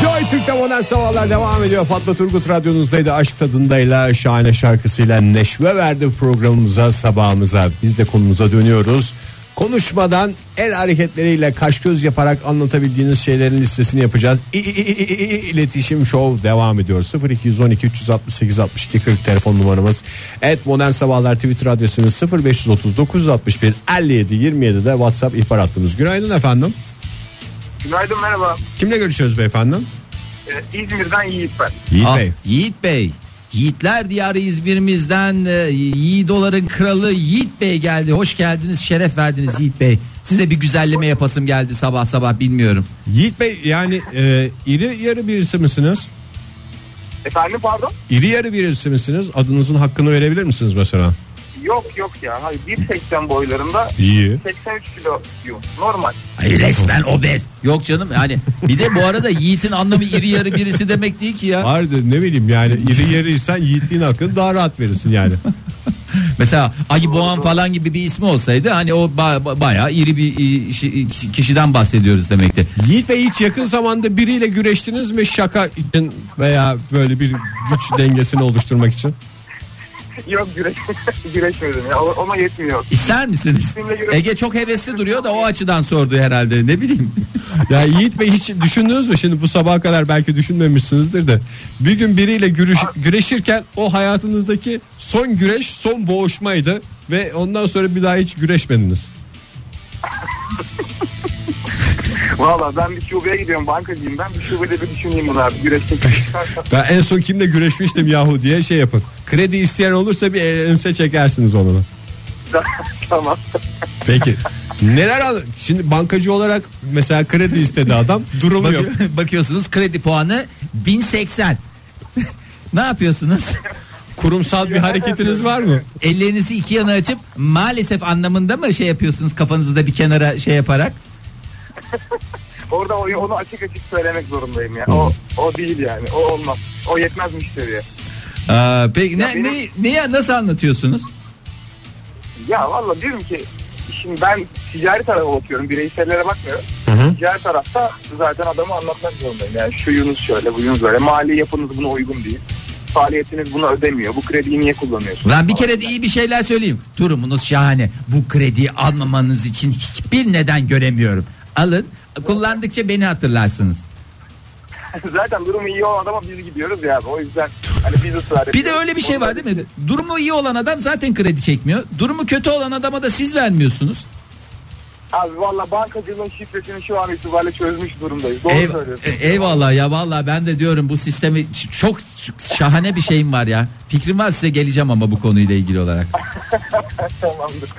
Joy Türk'te modern sabahlar devam ediyor. Fatma Turgut radyonuzdaydı. Aşk tadındayla şahane şarkısıyla neşve verdi programımıza sabahımıza. Biz de konumuza dönüyoruz. Konuşmadan el hareketleriyle kaş göz yaparak anlatabildiğiniz şeylerin listesini yapacağız. İletişim Show devam ediyor. 0212 368 62 40 telefon numaramız. Et modern sabahlar Twitter adresimiz 0530 961 57 27 de WhatsApp ihbar hattımız. Günaydın efendim. Günaydın merhaba. Kimle görüşüyoruz beyefendi? Ee, İzmir'den Yiğit ben. Yiğit Ah, Bey. Yiğit Bey. Yiğitler diyarı İzmir'imizden e, Yiğidoların kralı Yiğit Bey geldi. Hoş geldiniz, şeref verdiniz Yiğit Bey. Size bir güzelleme yapasım geldi sabah sabah bilmiyorum. Yiğit Bey yani e, iri yarı birisi misiniz? Efendim pardon? İri yarı birisi misiniz? Adınızın hakkını verebilir misiniz mesela? Yok yok ya. Hayır 1.80 boylarında İyi. 83 kiloyum. Normal. Ay resmen obez. Yok canım yani bir de bu arada Yiğit'in anlamı iri yarı birisi demek değil ki ya. Vardı ne bileyim yani iri yarıysan yiğitliğin hakkını daha rahat verirsin yani. Mesela Ayı Boğan falan gibi bir ismi olsaydı hani o ba- ba- bayağı iri bir şi- kişiden bahsediyoruz demekti. Yiğit Bey hiç yakın zamanda biriyle güreştiniz mi şaka için veya böyle bir güç dengesini oluşturmak için? Yok güreş, güreşmedim ya. O- Ona yetmiyor. İster misiniz? Güreş- Ege çok hevesli duruyor da o açıdan sordu herhalde ne bileyim. Ya Yiğit Bey hiç düşündünüz mü şimdi bu sabaha kadar belki düşünmemişsinizdir de bir gün biriyle güreş, güreşirken o hayatınızdaki son güreş son boğuşmaydı ve ondan sonra bir daha hiç güreşmediniz. Valla ben bir şubeye gidiyorum bankacıyım ben. Bir şubede bir düşüneyim bunu abi. Güreşmek Ben en son kimle güreşmiştim yahu diye şey yapın. Kredi isteyen olursa bir elinize çekersiniz onu da. tamam. Peki. Neler al şimdi bankacı olarak mesela kredi istedi adam durumu yok. Bakıyor- bakıyorsunuz kredi puanı 1080. ne yapıyorsunuz? Kurumsal bir hareketiniz var mı? Ellerinizi iki yana açıp maalesef anlamında mı şey yapıyorsunuz kafanızı da bir kenara şey yaparak? Orada onu açık açık söylemek zorundayım ya. O, o değil yani. O olmaz. O yetmez müşteriye. Aa, peki ne, benim- ne, neye nasıl anlatıyorsunuz? Ya valla diyorum ki şimdi ben ticari tarafa bakıyorum. Bireysellere bakmıyorum. Ticari tarafta zaten adamı anlatmak zorundayım. Yani şuyunuz şöyle, buyunuz böyle. Mali yapınız buna uygun değil. Faaliyetiniz bunu ödemiyor. Bu krediyi niye kullanıyorsunuz? Ben bir kere de iyi bir şeyler söyleyeyim. Durumunuz şahane. Bu krediyi almamanız için hiçbir neden göremiyorum. Alın. Kullandıkça beni hatırlarsınız. zaten durumu iyi olan adama biz gidiyoruz ya. O yüzden hani biz ısrar Bir de öyle bir şey var değil mi? Durumu iyi olan adam zaten kredi çekmiyor. Durumu kötü olan adama da siz vermiyorsunuz. Abi valla bankacılığın şifresini şu an itibariyle çözmüş durumdayız. Doğru Ev- söylüyorsun. e- eyvallah ya vallahi ben de diyorum bu sistemi çok şahane bir şeyim var ya. Fikrim var size geleceğim ama bu konuyla ilgili olarak. Tamamdır.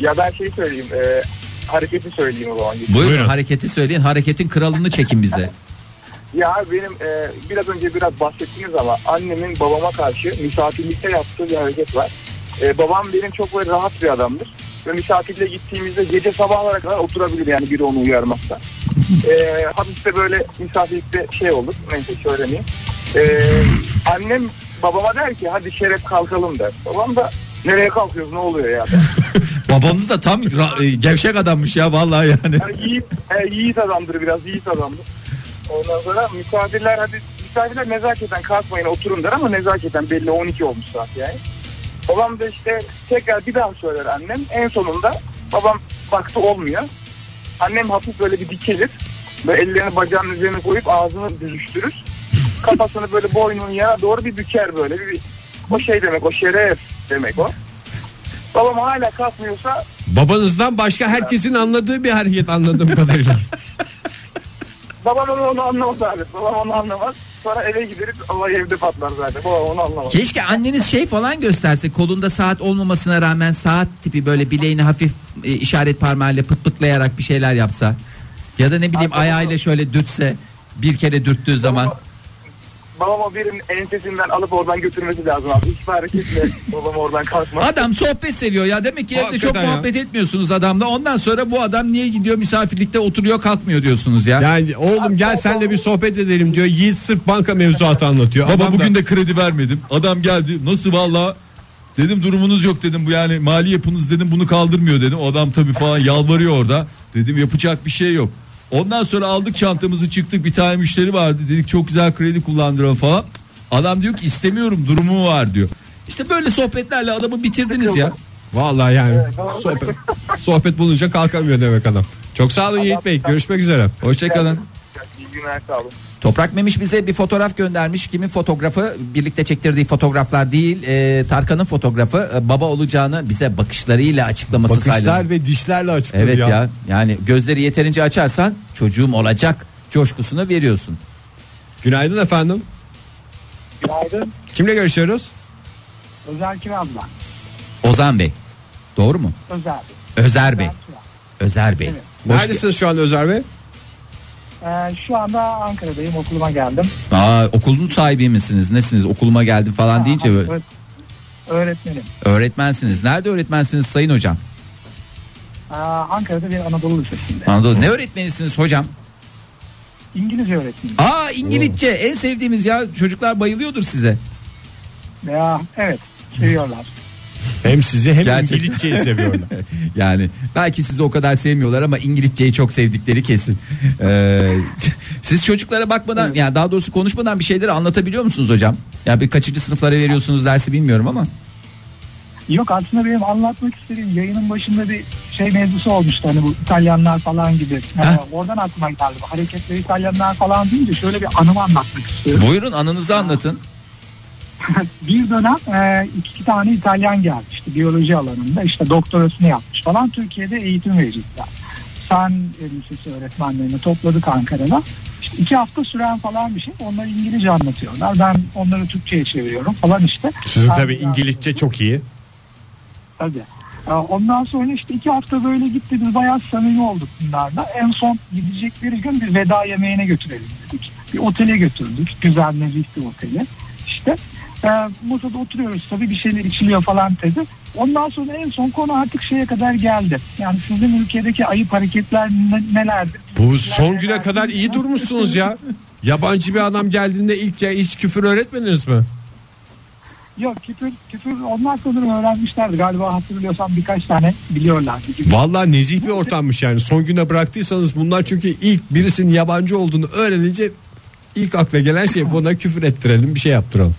Ya ben şey söyleyeyim. E, hareketi söyleyeyim o zaman. Buyurun, Buyurun. hareketi söyleyin. Hareketin kralını çekin bize. Ya benim e, biraz önce biraz bahsettiniz ama annemin babama karşı misafirlikte yaptığı bir hareket var. E, babam benim çok böyle rahat bir adamdır. Ve misafirliğe gittiğimizde gece sabahlara kadar oturabilir yani biri onu uyarmazsa. E, hafif de böyle misafirlikte şey olur. Neyse söylemeyeyim. E, annem babama der ki hadi şeref kalkalım der. Babam da nereye kalkıyoruz ne oluyor ya. Babanız da tam e, gevşek adammış ya vallahi yani. Yani yiğit, e, yiğit adamdır biraz yiğit adamdır. Ondan sonra misafirler hadi misafirler nezaketen kalkmayın oturun der ama nezaketen belli 12 olmuş saat yani. Babam da işte tekrar bir daha söyler annem. En sonunda babam baktı olmuyor. Annem hafif böyle bir dikilir. Böyle ellerini bacağının üzerine koyup ağzını büzüştürür. Kafasını böyle boynunun yana doğru bir büker böyle. Bir, bir- o şey demek o şeref demek o. Babam hala kalkmıyorsa Babanızdan başka herkesin anladığı bir hareket anladığım kadarıyla. Babam onu, onu anlamaz abi. Babam onu anlamaz. Sonra eve gideriz olay evde patlar zaten. Babam onu anlamaz. Keşke anneniz şey falan gösterse kolunda saat olmamasına rağmen saat tipi böyle bileğini hafif e, işaret parmağıyla pıt pıtlayarak bir şeyler yapsa. Ya da ne bileyim Abi, ayağıyla şöyle dürtse bir kere dürttüğü zaman. Babam o birinin ensesinden alıp oradan götürmesi lazım abi. Hiçbir hareketle babam oradan kalkmaz. Adam sohbet seviyor ya demek ki evde çok ya. muhabbet etmiyorsunuz adamla. Ondan sonra bu adam niye gidiyor misafirlikte oturuyor kalkmıyor diyorsunuz ya. Yani oğlum gel senle bir sohbet edelim diyor. Yiğit sırf banka mevzuatı anlatıyor. Baba Adam da- bugün de kredi vermedim. Adam geldi. Nasıl valla? Dedim durumunuz yok dedim. Bu yani mali yapınız dedim bunu kaldırmıyor dedim. O adam tabii falan yalvarıyor orada. Dedim yapacak bir şey yok. Ondan sonra aldık çantamızı çıktık bir tane müşteri vardı dedik çok güzel kredi kullandıralım falan. Adam diyor ki istemiyorum durumu var diyor. İşte böyle sohbetlerle adamı bitirdiniz ya. Vallahi yani sohbet, sohbet bulunca kalkamıyor demek adam. Çok sağ olun Yiğit Bey. Görüşmek üzere. Hoşçakalın. İyi günler sağ olun. Toprak Memiş bize bir fotoğraf göndermiş. Kimin fotoğrafı? Birlikte çektirdiği fotoğraflar değil. e, Tarkan'ın fotoğrafı. E, baba olacağını bize bakışlarıyla açıklaması Bakışlar sayılır. ve dişlerle açıkladı Evet ya. ya. Yani gözleri yeterince açarsan çocuğum olacak coşkusunu veriyorsun. Günaydın efendim. Günaydın. Kimle görüşüyoruz? Özel Kiraz'la. Ozan Bey. Doğru mu? Özel. Özer Bey. Özer Bey. Evet. Hoş Neredesiniz şu anda Özer Bey? Ee, şu anda Ankara'dayım. Okuluma geldim. Aa, okulun sahibi misiniz? Nesiniz? Okuluma geldim falan deyince böyle. Öğret- Öğretmenim. Öğretmensiniz. Nerede öğretmensiniz sayın hocam? Ee, Ankara'da bir Anadolu Lisesi'nde. Anadolu. Ne öğretmenisiniz hocam? İngilizce öğretmenim. Aa İngilizce en sevdiğimiz ya. Çocuklar bayılıyordur size. Ya evet. Seviyorlar. Hem sizi hem Gerçekten. İngilizceyi seviyorlar. Yani belki sizi o kadar sevmiyorlar ama İngilizceyi çok sevdikleri kesin. Ee, siz çocuklara bakmadan yani daha doğrusu konuşmadan bir şeyleri anlatabiliyor musunuz hocam? Ya bir kaçıncı sınıflara veriyorsunuz dersi bilmiyorum ama. Yok aslında benim anlatmak istediğim yayının başında bir şey mevzusu olmuştu. Hani bu İtalyanlar falan gibi. Heh. oradan aklıma geldi. Hareketleri İtalyanlar falan deyince şöyle bir anımı anlatmak istiyorum. Buyurun anınızı anlatın. bir dönem e, iki tane İtalyan gelmişti biyoloji alanında işte doktorasını yapmış falan Türkiye'de eğitim verecekler. Fen Lisesi öğretmenlerini topladık Ankara'da. İşte iki hafta süren falan bir şey. Onlar İngilizce anlatıyorlar. Ben onları Türkçe'ye çeviriyorum falan işte. Sizin tabii İngilizce çok iyi. Tabii. Ee, Ondan sonra işte iki hafta böyle gitti biz bayağı samimi olduk bunlarla. En son gidecekleri gün bir veda yemeğine götürelim dedik. Bir otele götürdük. Güzel nezih bir otele. İşte e, masada oturuyoruz tabii bir şeyler içiliyor falan dedi. Ondan sonra en son konu artık şeye kadar geldi. Yani sizin ülkedeki ayıp hareketler ne- nelerdir? Bu son güne kadar iyi durmuşsunuz ya. Yabancı bir adam geldiğinde ilk ya hiç küfür öğretmediniz mi? Yok küfür, küfür onlar sanırım öğrenmişlerdi. Galiba hatırlıyorsam birkaç tane biliyorlardı gibi. Vallahi nezih bir ortammış yani. Son güne bıraktıysanız bunlar çünkü ilk birisinin yabancı olduğunu öğrenince ilk akla gelen şey buna küfür ettirelim bir şey yaptıralım.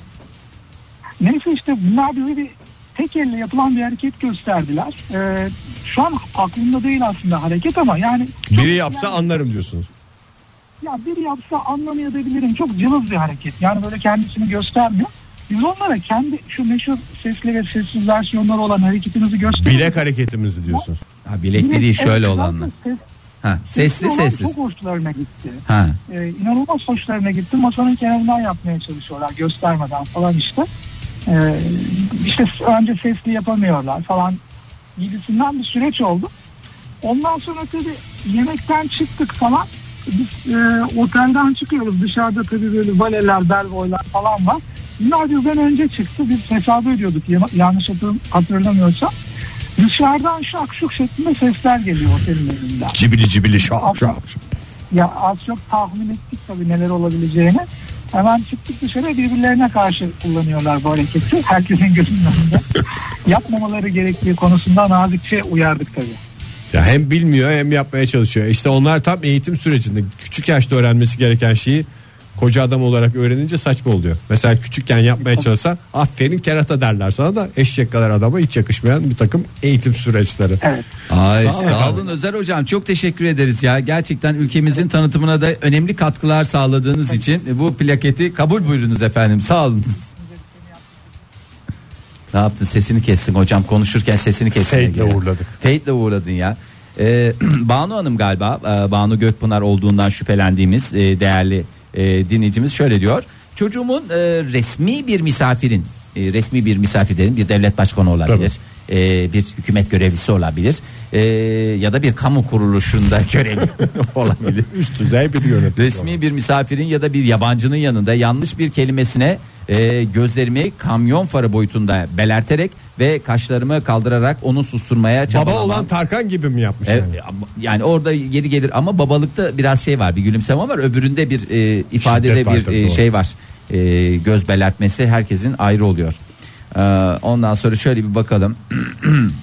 Neyse işte bunlar bize bir tek elle yapılan bir hareket gösterdiler. Ee, şu an aklımda değil aslında hareket ama yani Biri yapsa anlarım diyorsunuz. ya biri yapsa anlamayabilirim. Çok cılız bir hareket. Yani böyle kendisini göstermiyor. Biz onlara kendi şu meşhur sesli ve sessiz versiyonları olan hareketimizi gösteriyoruz. Bilek hareketimizi diyorsunuz. Ha, bilekli değil şöyle olanlar. Ses, Ha, sesli olan sessiz. Çok hoşlarına gitti. Ha. Ee, inanılmaz hoşlarına gitti. Masanın kenarından yapmaya çalışıyorlar göstermeden falan işte. Ee, işte önce sesli yapamıyorlar falan gibisinden bir süreç oldu. Ondan sonra tabii yemekten çıktık falan. Biz e, otelden çıkıyoruz. Dışarıda tabii böyle valeler, belboylar falan var. Bunlar bizden önce çıktı. Biz hesabı ödüyorduk ya- yanlış hatır- hatırlamıyorsam. Dışarıdan şak şuk şeklinde sesler geliyor otelin önünden. Cibili cibili şak şak. Ya az çok tahmin ettik tabii neler olabileceğini. Hemen çıktık dışarı birbirlerine karşı kullanıyorlar bu hareketi. Herkesin gözünün önünde. Yapmamaları gerektiği konusunda nazikçe uyardık tabii. Ya hem bilmiyor hem yapmaya çalışıyor. İşte onlar tam eğitim sürecinde küçük yaşta öğrenmesi gereken şeyi koca adam olarak öğrenince saçma oluyor. Mesela küçükken yapmaya çalışsa aferin kerata derler sana da eşek kadar adama hiç yakışmayan bir takım eğitim süreçleri. Evet. Ay Sağ sağ, olun Özer hocam çok teşekkür ederiz ya. Gerçekten ülkemizin tanıtımına da önemli katkılar sağladığınız için bu plaketi kabul buyurunuz efendim. Sağ olunuz. Ne yaptın sesini kestin hocam konuşurken sesini kestin. Fade'le uğurladık. Fade'le uğurladın ya. Ee, Banu Hanım galiba e, Banu Gökpınar olduğundan şüphelendiğimiz e, değerli e, dinleyicimiz şöyle diyor. Çocuğumun e, resmi bir misafirin e, resmi bir misafir dedim bir devlet başkanı olabilir. e, bir hükümet görevlisi olabilir e, ya da bir kamu kuruluşunda görevli olabilir. Üst düzey bir yönetim. Resmi bir misafirin ya da bir yabancının yanında yanlış bir kelimesine e, gözlerimi kamyon farı boyutunda belerterek ve kaşlarımı kaldırarak onu susturmaya Baba çabalamam. olan Tarkan gibi mi yapmış Evet, yani? yani orada geri gelir ama babalıkta biraz şey var bir gülümseme var öbüründe bir e, ifadede Şiddet var bir tabii, e, doğru. şey var E, göz belertmesi herkesin ayrı oluyor E, ondan sonra şöyle bir bakalım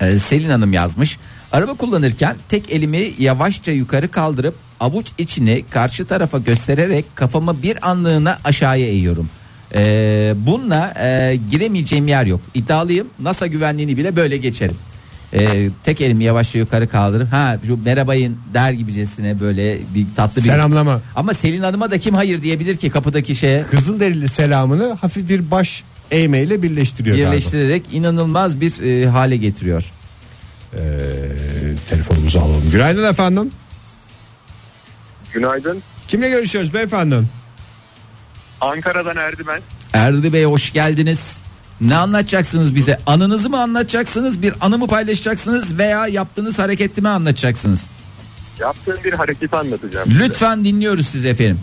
E, Selin Hanım yazmış Araba kullanırken tek elimi yavaşça yukarı kaldırıp avuç içini karşı tarafa göstererek kafamı bir anlığına aşağıya eğiyorum. Ee, bununla e, giremeyeceğim yer yok. İddialıyım. NASA güvenliğini bile böyle geçerim. Ee, tek elimi yavaşça yukarı kaldırıp ha şu merhabayın der gibicesine böyle bir tatlı bir Selamlama. ama Selin Hanım'a da kim hayır diyebilir ki kapıdaki şeye Kızılderili selamını hafif bir baş eğmeyle birleştiriyor galiba. birleştirerek inanılmaz bir e, hale getiriyor. Ee, telefonumuzu alalım. Günaydın efendim. Günaydın. Kimle görüşüyoruz beyefendi? Ankara'dan Erdimen. Erdi Bey hoş geldiniz. Ne anlatacaksınız bize? Anınızı mı anlatacaksınız? Bir anı mı paylaşacaksınız veya yaptığınız hareketi mi anlatacaksınız? Yaptığım bir hareketi anlatacağım. size. Lütfen dinliyoruz sizi efendim.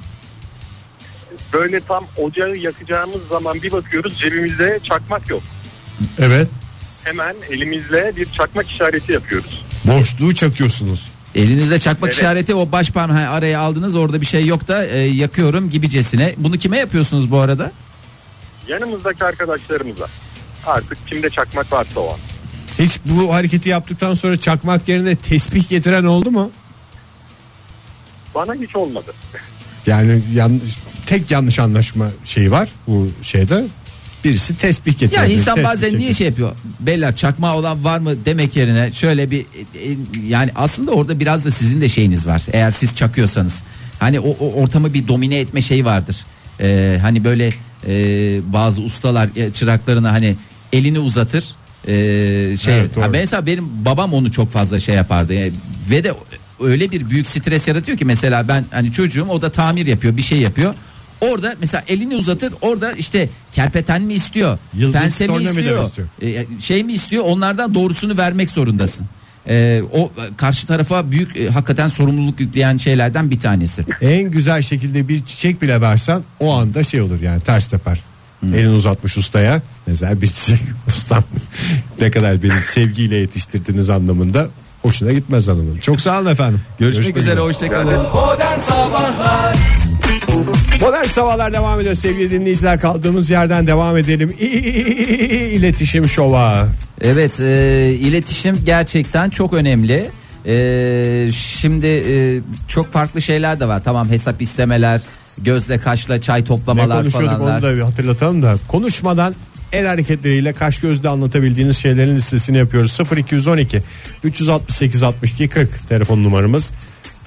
Böyle tam ocağı yakacağımız zaman bir bakıyoruz cebimizde çakmak yok. Evet. Hemen elimizle bir çakmak işareti yapıyoruz. Boşluğu çakıyorsunuz. Elinizde çakmak Evet. işareti o baş parmağı araya aldınız orada bir şey yok da e, yakıyorum gibicesine. Bunu kime yapıyorsunuz bu arada? Yanımızdaki arkadaşlarımıza. Artık kimde çakmak varsa o an. Hiç bu hareketi yaptıktan sonra çakmak yerine tesbih getiren oldu mu? Bana hiç olmadı. Yani yanlış, tek yanlış anlaşma şeyi var bu şeyde. Birisi tesbih getiriyor. Ya insan tesbih bazen niye çekiyor. şey yapıyor? Beyler çakmağı olan var mı demek yerine şöyle bir e, e, yani aslında orada biraz da sizin de şeyiniz var. Eğer siz çakıyorsanız hani o, o ortamı bir domine etme şeyi vardır. Ee, hani böyle e, bazı ustalar e, çıraklarına hani elini uzatır. Ee, şey Evet, doğru. ha, mesela benim babam onu çok fazla şey yapardı E, ve de öyle bir büyük stres yaratıyor ki mesela ben hani çocuğum o da tamir yapıyor bir şey yapıyor. Orada mesela elini uzatır orada işte kerpeten mi istiyor? Yıldız pense mi istiyor? istiyor? E, şey mi istiyor? Onlardan doğrusunu vermek zorundasın. E, o e, karşı tarafa büyük e, hakikaten sorumluluk yükleyen şeylerden bir tanesi. En güzel şekilde bir çiçek bile versen o anda şey olur yani ters teper. Elini uzatmış ustaya. Mesela bir çiçek ustam ne kadar beni sevgiyle yetiştirdiğiniz anlamında hoşuna gitmez hanımın. Çok sağ olun efendim. Görüşmek üzere hoşçakalın. Modern Sabahlar devam ediyor sevgili dinleyiciler. Kaldığımız yerden devam edelim. İletişim şova. Evet e, iletişim gerçekten çok önemli. E, şimdi e, çok farklı şeyler de var. Tamam hesap istemeler, gözle kaşla çay Ne toplamalar konuşuyorduk falanlar. onu da bir hatırlatalım da. Konuşmadan el hareketleriyle kaş gözle anlatabildiğiniz şeylerin listesini yapıyoruz. 0212 368 62 40 telefon numaramız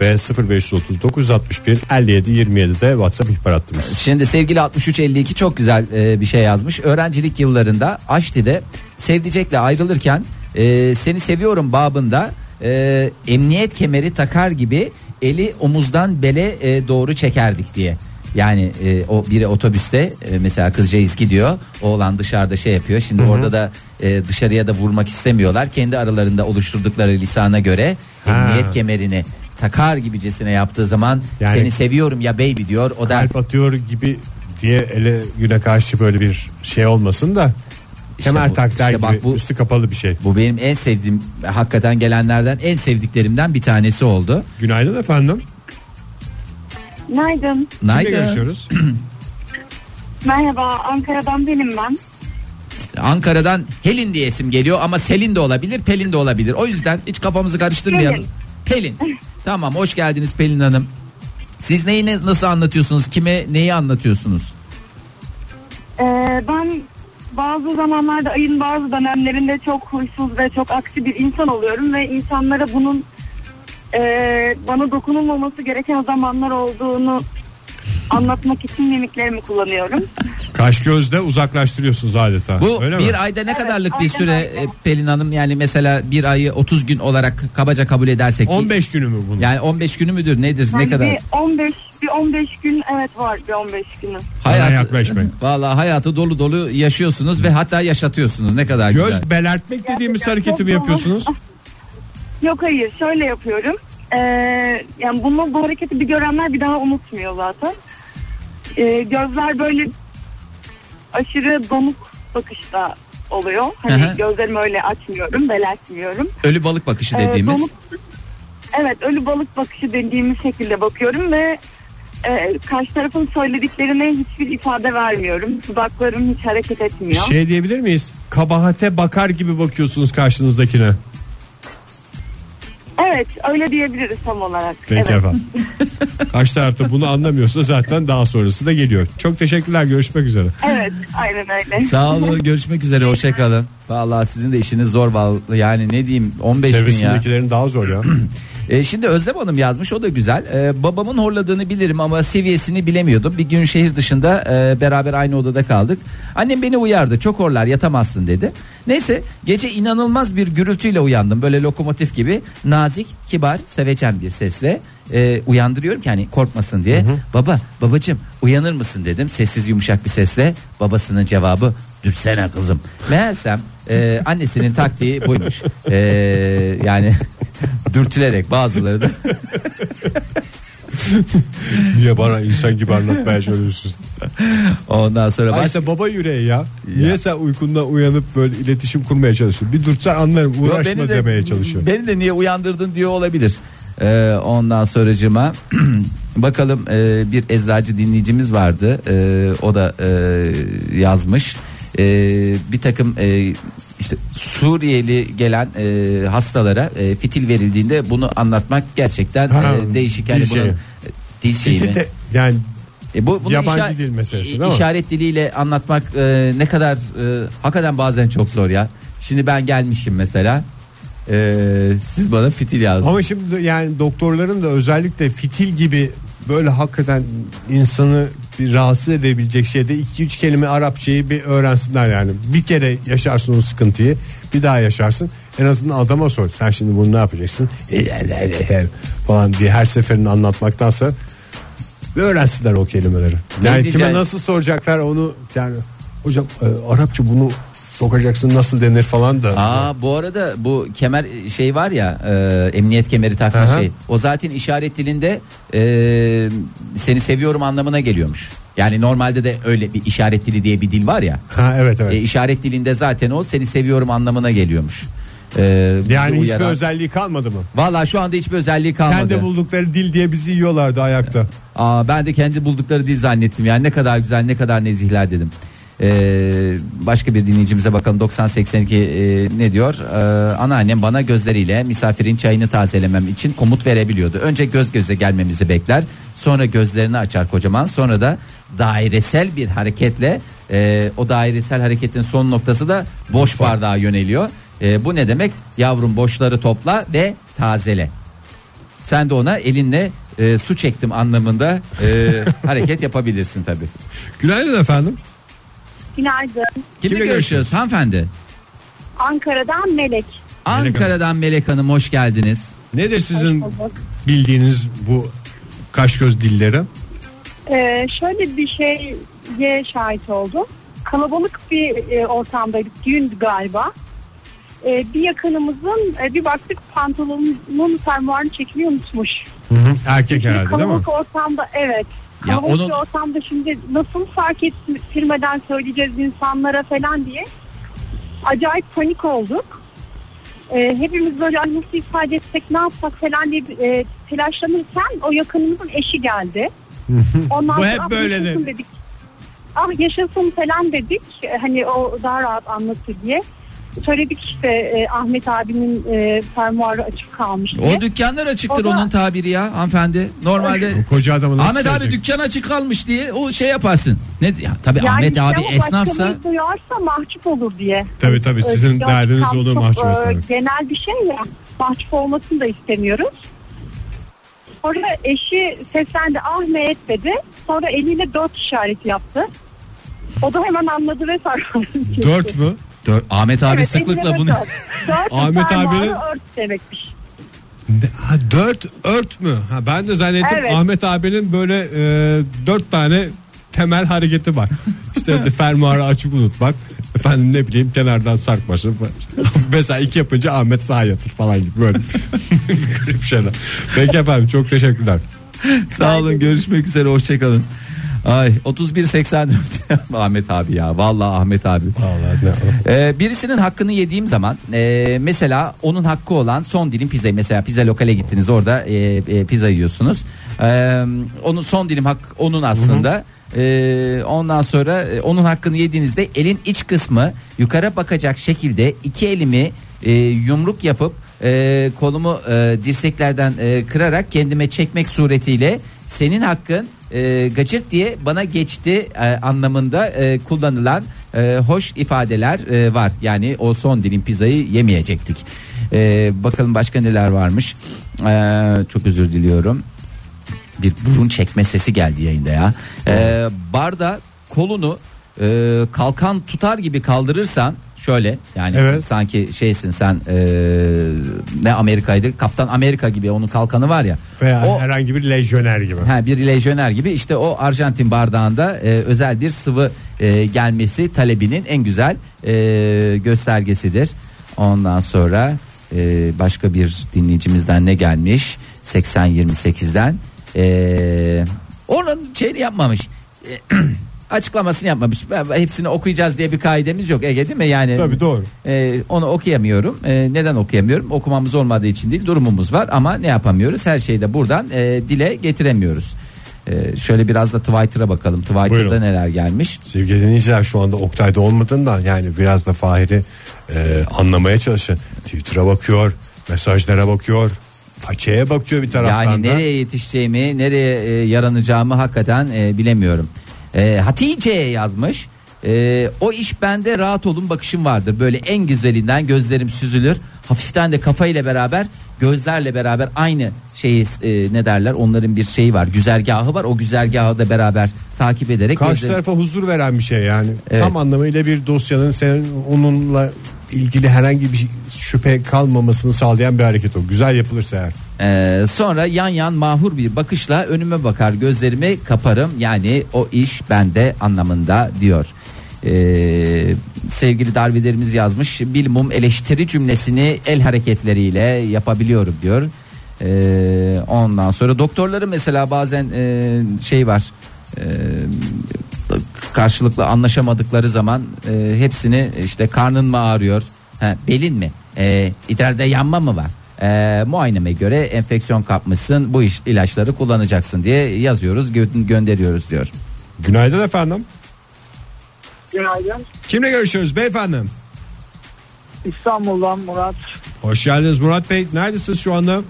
ve 0530 961 57 27 de WhatsApp ihbar hattımız. Şimdi sevgili 6352 çok güzel e, bir şey yazmış. Öğrencilik yıllarında Aşti'de sevdicekle ayrılırken e, seni seviyorum babında e, emniyet kemeri takar gibi eli omuzdan bele e, doğru çekerdik diye. Yani e, o biri otobüste e, mesela kızcağız gidiyor oğlan dışarıda şey yapıyor şimdi orada da e, dışarıya da vurmak istemiyorlar kendi aralarında oluşturdukları lisana göre Ha. emniyet kemerini takar gibicesine yaptığı zaman Yani- seni seviyorum ya baby diyor o da Kalp atıyor gibi diye ele güne karşı böyle bir şey olmasın da İşte kemer bu- işte gibi bak bu- üstü kapalı bir şey. Bu benim en sevdiğim hakikaten gelenlerden en sevdiklerimden bir tanesi oldu. Günaydın efendim. Günaydın. Kimle Nayda görüşüyoruz? Merhaba Ankara'dan benim ben. Ankara'dan Helin diye isim geliyor ama Selin de olabilir Pelin de olabilir. O yüzden hiç kafamızı karıştırmayalım. Pelin. tamam hoş geldiniz Pelin Hanım. Siz neyi ne- nasıl anlatıyorsunuz? Kime neyi anlatıyorsunuz? Ee, ben bazı zamanlarda ayın bazı dönemlerinde çok huysuz ve çok aksi bir insan oluyorum ve insanlara bunun e, bana dokunulmaması gereken zamanlar olduğunu anlatmak için mimiklerimi kullanıyorum. Kaş gözle uzaklaştırıyorsunuz adeta. Bu Öyle bir mi? ayda ne Evet, kadarlık bir aynen süre e, Pelin Hanım? Yani mesela bir ayı 30 gün olarak kabaca kabul edersek. 15 günü mü bunun? Yani 15 günü müdür nedir ne Yani kadar? bir 15 bir 15 gün evet var bir 15 günü. Bana yaklaşmayın. Vallahi hayatı dolu dolu yaşıyorsunuz ve hatta yaşatıyorsunuz. Ne kadar güzel. Göz belertmek dediğimiz Gerçekten hareketi mi yapıyorsunuz? Yok hayır şöyle yapıyorum. Ee, yani bunu bu hareketi bir görenler bir daha unutmuyor zaten. Ee, gözler böyle aşırı donuk bakışta oluyor. Hani hı. gözlerimi öyle açmıyorum, belertmiyorum. Ölü balık bakışı Ee, dediğimiz. donuk- evet ölü balık bakışı dediğimiz şekilde bakıyorum ve e, karşı tarafın söylediklerine hiçbir ifade vermiyorum. Dudaklarım hiç hareket etmiyor. Şey diyebilir miyiz? Kabahate bakar gibi bakıyorsunuz karşınızdakine. Evet öyle diyebiliriz tam olarak. Peki evet. efendim. Karşı tarafta bunu anlamıyorsa zaten daha sonrası da geliyor. Çok teşekkürler. Görüşmek üzere. Evet aynen öyle. Sağ olun görüşmek üzere hoşçakalın. Vallahi sizin de işiniz zor vallahi yani ne diyeyim 15 gün ya. Çevresindekilerin daha zor ya. E, şimdi Özlem Hanım yazmış o da güzel. E, babamın horladığını bilirim ama seviyesini bilemiyordum. Bir gün şehir dışında e, beraber aynı odada kaldık. Annem beni uyardı çok horlar yatamazsın dedi. Neyse gece inanılmaz bir gürültüyle uyandım. Böyle lokomotif gibi nazik, kibar, sevecen bir sesle e, uyandırıyorum ki hani korkmasın diye. Baba babacım uyanır mısın dedim sessiz yumuşak bir sesle. Babasının cevabı dürsene kızım. Meğersem e, annesinin taktiği buymuş. E, yani dürtülerek bazıları da Niye bana insan gibi anlatmaya çalışıyorsun? ondan sonra baş... işte baba yüreği ya. Niye sen uykundan uyanıp böyle iletişim kurmaya çalışıyorsun? Bir dursan anlarım uğraşma beni de- demeye çalışıyor. Beni de niye uyandırdın diyor olabilir. Ee, ondan sonracıma bakalım e, bir eczacı dinleyicimiz vardı. Ee, o da e, yazmış. Ee, bir takım e, işte Suriyeli gelen e, hastalara e, fitil verildiğinde bunu anlatmak gerçekten Ha, e, değişik. Yani dil bunun- şeyi. dil şeyi mi? Fitil de- yani E bu, bunu Yabancı dil meselesi değil mi? İşaret diliyle anlatmak e, ne kadar e, hakikaten bazen çok zor ya. Şimdi ben gelmişim mesela. E, siz bana fitil yazdınız. ama şimdi yani doktorların da özellikle fitil gibi böyle hakikaten insanı bir rahatsız edebilecek şeyde 2-3 kelime Arapçayı bir öğrensinler yani. Bir kere yaşarsın o sıkıntıyı bir daha yaşarsın. En azından adama sor. Sen şimdi bunu ne yapacaksın? falan diye her seferini anlatmaktansa bir öğrensinler o kelimeleri. Ne Yani diyeceğim? kime nasıl soracaklar onu yani hocam e, Arapça bunu sokacaksın nasıl denir falan da. Aa bu arada bu kemer şey var ya e, emniyet kemeri takma Aha. şey. O zaten işaret dilinde e, seni seviyorum anlamına geliyormuş. Yani normalde de öyle bir işaret dili diye bir dil var ya. Ha evet evet. E, işaret dilinde zaten o seni seviyorum anlamına geliyormuş. E, bizi yani hiçbir uyaran- özelliği kalmadı mı? Vallahi şu anda hiçbir özelliği kalmadı. Kendi buldukları dil diye bizi yiyorlardı ayakta. Aa, ben de kendi buldukları dil zannettim. Yani ne kadar güzel ne kadar nezihler dedim. Ee, başka bir dinleyicimize bakalım 9082 e, ne diyor? Ee, anneannem bana gözleriyle misafirin çayını tazelemem için komut verebiliyordu. Önce göz göze gelmemizi bekler. Sonra gözlerini açar kocaman. Sonra da dairesel bir hareketle e, o dairesel hareketin son noktası da boş bardağa yöneliyor. E, bu ne demek? Yavrum boşları topla ve tazele. Sen de ona elinle e, su çektim anlamında e, hareket yapabilirsin tabi. Günaydın efendim. Günaydın. Kimle Kimle görüşüyoruz hanımefendi? Ankara'dan Melek. Ankara'dan Melek Hanım hoş geldiniz. Nedir sizin bildiğiniz bu kaş göz dilleri? Ee, şöyle bir şeye şahit oldum. Kalabalık bir e, ortamdaydık. Düğündü galiba. Ee, bir yakınımızın e, bir baktık pantolonunun fermuarını çekmeyi unutmuş. Erkek Şimdi herhalde değil mi? kalabalık ortamda evet. Ya Kalabalık onun- bir ortamda şimdi nasıl fark ettirmeden söyleyeceğiz insanlara falan diye acayip panik olduk. Ee, hepimiz böyle "Ay nasıl ifade etsek ne yapsak falan diye e, telaşlanırken o yakınımızın eşi geldi. Ondan Bu hep "Ah, böyledir." dedik. Ah yaşasın falan dedik. E, Hani o daha rahat anlatır diye. Söyledik işte e, Ahmet abinin e, fermuarı açık kalmış diye. O dükkanlar açıktır O da- onun tabiri ya hanımefendi. Normalde O koca adamı nasıl Ahmet abi söyleyecek? dükkan açık kalmış diye o şey yaparsın. Ne ya tabii Yani Ahmet abi ama esnafsa başkaları duyarsa mahcup olur diye. Tabii tabii sizin Ee, derdiniz çok, olur çok, mahcup e. Genel bir şey ya mahcup olmasını da istemiyoruz. Sonra eşi seslendi Ahmet dedi. Sonra eliyle dört işareti yaptı. O da hemen anladı ve sarıldı. Dört mü? Dö- Ahmet abi Evet, sıklıkla eline bunu dört. Dört Ahmet fermuarı abinin- ört demekmiş. Ne- Ha dört ört mü? Ha ben de zannettim Evet. Ahmet abinin böyle e, dört tane temel hareketi var. İşte fermuarı açık unutmak. Efendim ne bileyim kenardan sarkması. Mesela iki yapınca Ahmet sağa yatır falan gibi böyle. Garip şeyler. Peki efendim çok teşekkürler. Sağ olun görüşmek üzere hoşçakalın. Ay 3184 Ahmet abi ya vallahi Ahmet abi. Vallahi ne Ee, birisinin hakkını yediğim zaman e, mesela onun hakkı olan son dilim pizza mesela pizza lokale gittiniz orada e, e, pizza yiyorsunuz. Ee, onun son dilim hak onun aslında. Ee, ondan sonra e, onun hakkını yediğinizde elin iç kısmı yukarı bakacak şekilde iki elimi e, yumruk yapıp e, kolumu e, dirseklerden e, kırarak kendime çekmek suretiyle senin hakkın e, gacırt diye bana geçti e, anlamında e, kullanılan e, hoş ifadeler e, var. Yani o son dilim pizzayı yemeyecektik. E, bakalım başka neler varmış. E, çok özür diliyorum. Bir burun çekme sesi geldi yayında ya. E, barda kolunu e, kalkan tutar gibi kaldırırsan şöyle yani Evet. sanki şeysin sen e, ne Amerika'ydı Kaptan Amerika gibi onun kalkanı var ya Veya o herhangi bir lejyoner gibi. Ha, bir lejyoner gibi işte o Arjantin bardağında e, özel bir sıvı e, gelmesi talebinin en güzel e, göstergesidir. Ondan sonra e, başka bir dinleyicimizden ne gelmiş? 80-28'den e, onun şeyini yapmamış. E, açıklamasını yapmamış. Hepsini okuyacağız diye bir kaidemiz yok Ege değil mi? Yani Tabii doğru. ee, onu okuyamıyorum. Ee, neden okuyamıyorum? Okumamız olmadığı için değil, durumumuz var ama ne yapamıyoruz? Her şeyi de buradan e, dile getiremiyoruz. Ee, şöyle biraz da Twitter'a bakalım. Twitter'da Buyurun. neler gelmiş? Sevgili dinleyiciler şu anda Oktay'da olmadığından yani biraz da Fahir'i e, anlamaya çalışın. Twitter'a bakıyor, mesajlara bakıyor, façeye bakıyor bir taraftan Yani da. nereye yetişeceğimi, nereye e, yaranacağımı hakikaten e, bilemiyorum. E, Hatice yazmış. E, o iş bende rahat olun bakışım vardır. Böyle en güzelinden gözlerim süzülür. Hafiften de kafayla beraber gözlerle beraber aynı şeyi e, ne derler onların bir şeyi var güzergahı var o güzergahı da beraber takip ederek Karşı gözlerim- tarafa huzur veren bir şey yani. Evet. Tam anlamıyla bir dosyanın senin onunla ilgili herhangi bir şüphe kalmamasını sağlayan bir hareket o. Güzel yapılırsa eğer. Ee, sonra yan yan mahur bir bakışla önüme bakar gözlerimi kaparım yani o iş bende anlamında diyor. Ee, sevgili darbelerimiz yazmış bilmum eleştiri cümlesini el hareketleriyle yapabiliyorum diyor. Ee, ondan sonra doktorları mesela bazen e, şey var e, karşılıklı anlaşamadıkları zaman e, hepsini işte karnın mı ağrıyor ha, belin mi e, idrarda yanma mı var e, muayeneme göre enfeksiyon kapmışsın bu iş ilaçları kullanacaksın diye yazıyoruz gö- gönderiyoruz diyor. Günaydın efendim. Günaydın. Kimle görüşüyoruz beyefendi? İstanbul'dan Murat. Hoş geldiniz Murat Bey. Neredesiniz şu anda?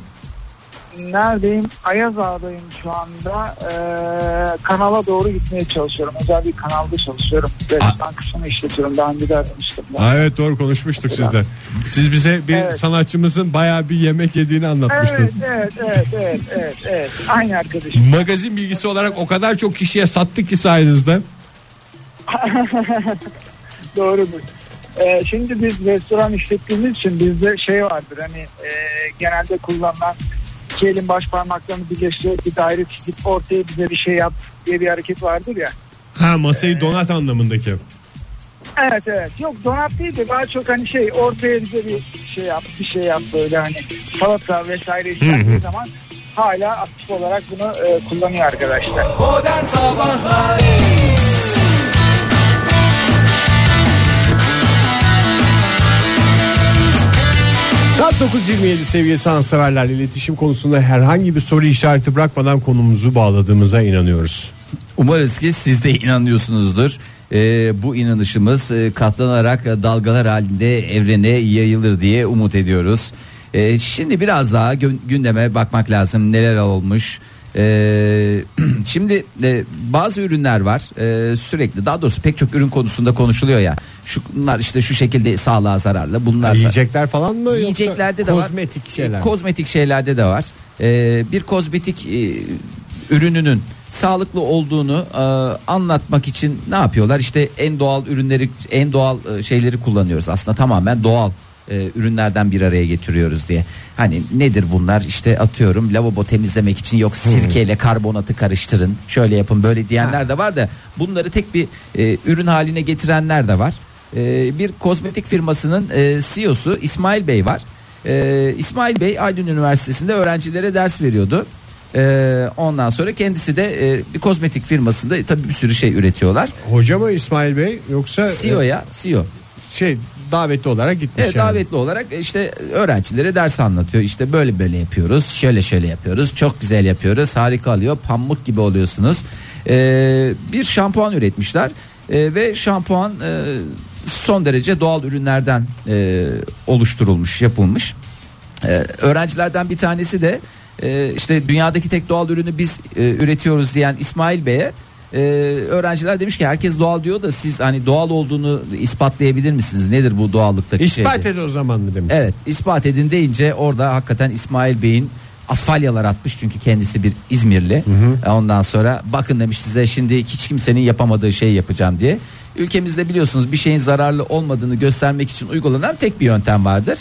Neredeyim? Ayaz Ağa'dayım şu anda. Ee, kanala doğru gitmeye çalışıyorum. Özel bir kanalda çalışıyorum. Restoran kısmını işletiyorum. Daha önce de aramıştım. ben. Aa, evet doğru konuşmuştuk sizle. Siz bize bir Evet. sanatçımızın bayağı bir yemek yediğini anlatmıştınız. Evet, evet, evet, evet, evet, evet. Aynı arkadaşım. Magazin bilgisi olarak o kadar çok kişiye sattık ki sayenizde. Doğrudur. Ee, şimdi biz restoran işlettiğimiz için bizde şey vardır hani e, genelde kullanılan iki elin baş parmaklarını birleştirerek bir daire çizip ortaya bize bir şey yap diye bir hareket vardır ya. Ha masayı donat anlamındaki. Evet evet. Yok donat değil de daha çok hani şey ortaya bize bir şey yap bir şey yap böyle hani salata vesaire istendiği zaman hala aktif olarak bunu e, kullanıyor arkadaşlar. Saat 9.27 sevgili sanatseverler iletişim konusunda herhangi bir soru işareti bırakmadan konumuzu bağladığımıza inanıyoruz. Umarız ki siz de inanıyorsunuzdur. Ee, bu inanışımız e, katlanarak e, dalgalar halinde evrene yayılır diye umut ediyoruz. Ee, şimdi biraz daha gündeme bakmak lazım neler olmuş. Ee, şimdi e, bazı ürünler var e, sürekli daha doğrusu pek çok ürün konusunda konuşuluyor ya. Şunlar işte şu şekilde sağlığa zararlı bunlar Yiyecekler falan mı Yiyeceklerde de var. kozmetik şeyler? E, Kozmetik şeylerde de var. Ee, bir kozmetik e, ürününün sağlıklı olduğunu e, anlatmak için ne yapıyorlar? İşte en doğal ürünleri, en doğal e, şeyleri kullanıyoruz. Aslında tamamen doğal e, ürünlerden bir araya getiriyoruz diye. Hani nedir bunlar? İşte atıyorum lavabo temizlemek için yok sirkeyle karbonatı karıştırın. Şöyle yapın böyle diyenler de var da bunları tek bir e, ürün haline getirenler de var. E, bir kozmetik firmasının e, CEO'su İsmail Bey var. E, İsmail Bey Aydın Üniversitesi'nde öğrencilere ders veriyordu. E, ondan sonra kendisi de e, bir kozmetik firmasında tabii bir sürü şey üretiyorlar. Hoca mı İsmail Bey yoksa e, CEO'ya CEO. şey davetli olarak gitmiş Evet, yani. davetli olarak işte öğrencilere ders anlatıyor. İşte böyle böyle yapıyoruz. Şöyle şöyle yapıyoruz. Çok güzel yapıyoruz. Harika oluyor. Pamuk gibi oluyorsunuz. Ee, bir şampuan üretmişler. Ee, ve şampuan e, son derece doğal ürünlerden e, oluşturulmuş, yapılmış. Ee, öğrencilerden bir tanesi de e, işte dünyadaki tek doğal ürünü biz e, üretiyoruz diyen İsmail Bey'e e, öğrenciler demiş ki herkes doğal diyor da siz hani doğal olduğunu ispatlayabilir misiniz? Nedir bu doğallıktaki İspat şey? et o zaman mı demiş. Evet ispat edin deyince orada hakikaten İsmail Bey'in asfalyalar atmış çünkü kendisi bir İzmirli. E, Ondan sonra bakın demiş size şimdi hiç kimsenin yapamadığı şeyi yapacağım diye. Ülkemizde biliyorsunuz bir şeyin zararlı olmadığını göstermek için uygulanan tek bir yöntem vardır.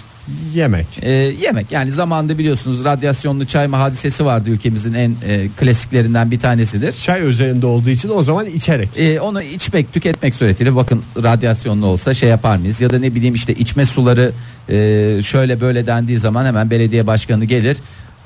Yemek. E, yemek yani zamanında biliyorsunuz radyasyonlu çayma hadisesi vardı ülkemizin en e, klasiklerinden bir tanesidir. Çay üzerinde olduğu için o zaman içerek. E, onu içmek tüketmek suretiyle bakın radyasyonlu olsa şey yapar mıyız ya da ne bileyim işte içme suları e, şöyle böyle dendiği zaman hemen belediye başkanı gelir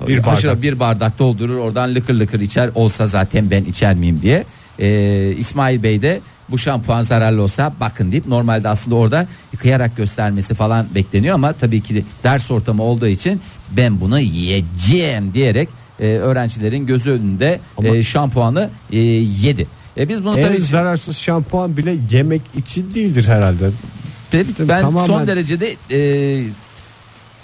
Bir bardak. bir bardak doldurur oradan lıkır lıkır içer olsa zaten ben içer miyim diye E, İsmail Bey de bu şampuan zararlı olsa bakın deyip normalde aslında orada yıkayarak göstermesi falan bekleniyor ama tabii ki de ders ortamı olduğu için ben bunu yiyeceğim diyerek e, öğrencilerin gözü önünde Ama- e, şampuanı e, yedi. E, biz bunu En tabii zararsız şampuan bile yemek için değildir herhalde. ben, ben Tamamen- son derecede e,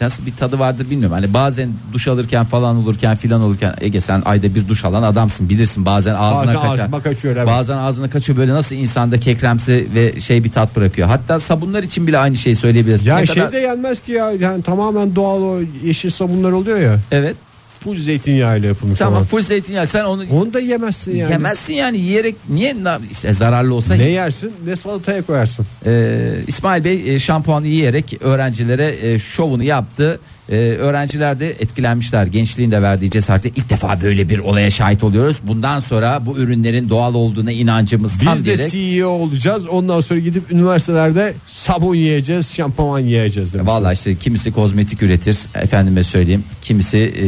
nasıl bir tadı vardır bilmiyorum. Hani bazen duş alırken falan olurken filan olurken Ege sen ayda bir duş alan adamsın bilirsin bazen ağzına Bazen kaçar. kaçıyor, evet. Bazen ağzına kaçıyor böyle nasıl insanda kekremsi ve şey bir tat bırakıyor. Hatta sabunlar için bile aynı şeyi söyleyebiliriz. Ya Ne şey kadar- de yenmez ki ya. Yani tamamen doğal o yeşil sabunlar oluyor ya. Evet. Full zeytinyağıyla yapılmış Tamam olan. full zeytinyağı sen onu Onu da yemezsin yani. yemezsin yani yiyerek niye na- işte zararlı olsa Ne yersin ne salataya koyarsın. Ee, İsmail Bey e, şampuanı yiyerek öğrencilere e, şovunu yaptı. Ee, öğrenciler de etkilenmişler. Gençliğin de verdiği cesaretle ilk defa böyle bir olaya şahit oluyoruz. Bundan sonra bu ürünlerin doğal olduğuna inancımız tam Biz de diyerek. CEO olacağız. Ondan sonra gidip üniversitelerde sabun yiyeceğiz, şampuan yiyeceğiz demiş. Vallahi işte kimisi kozmetik üretir efendime söyleyeyim. Kimisi e,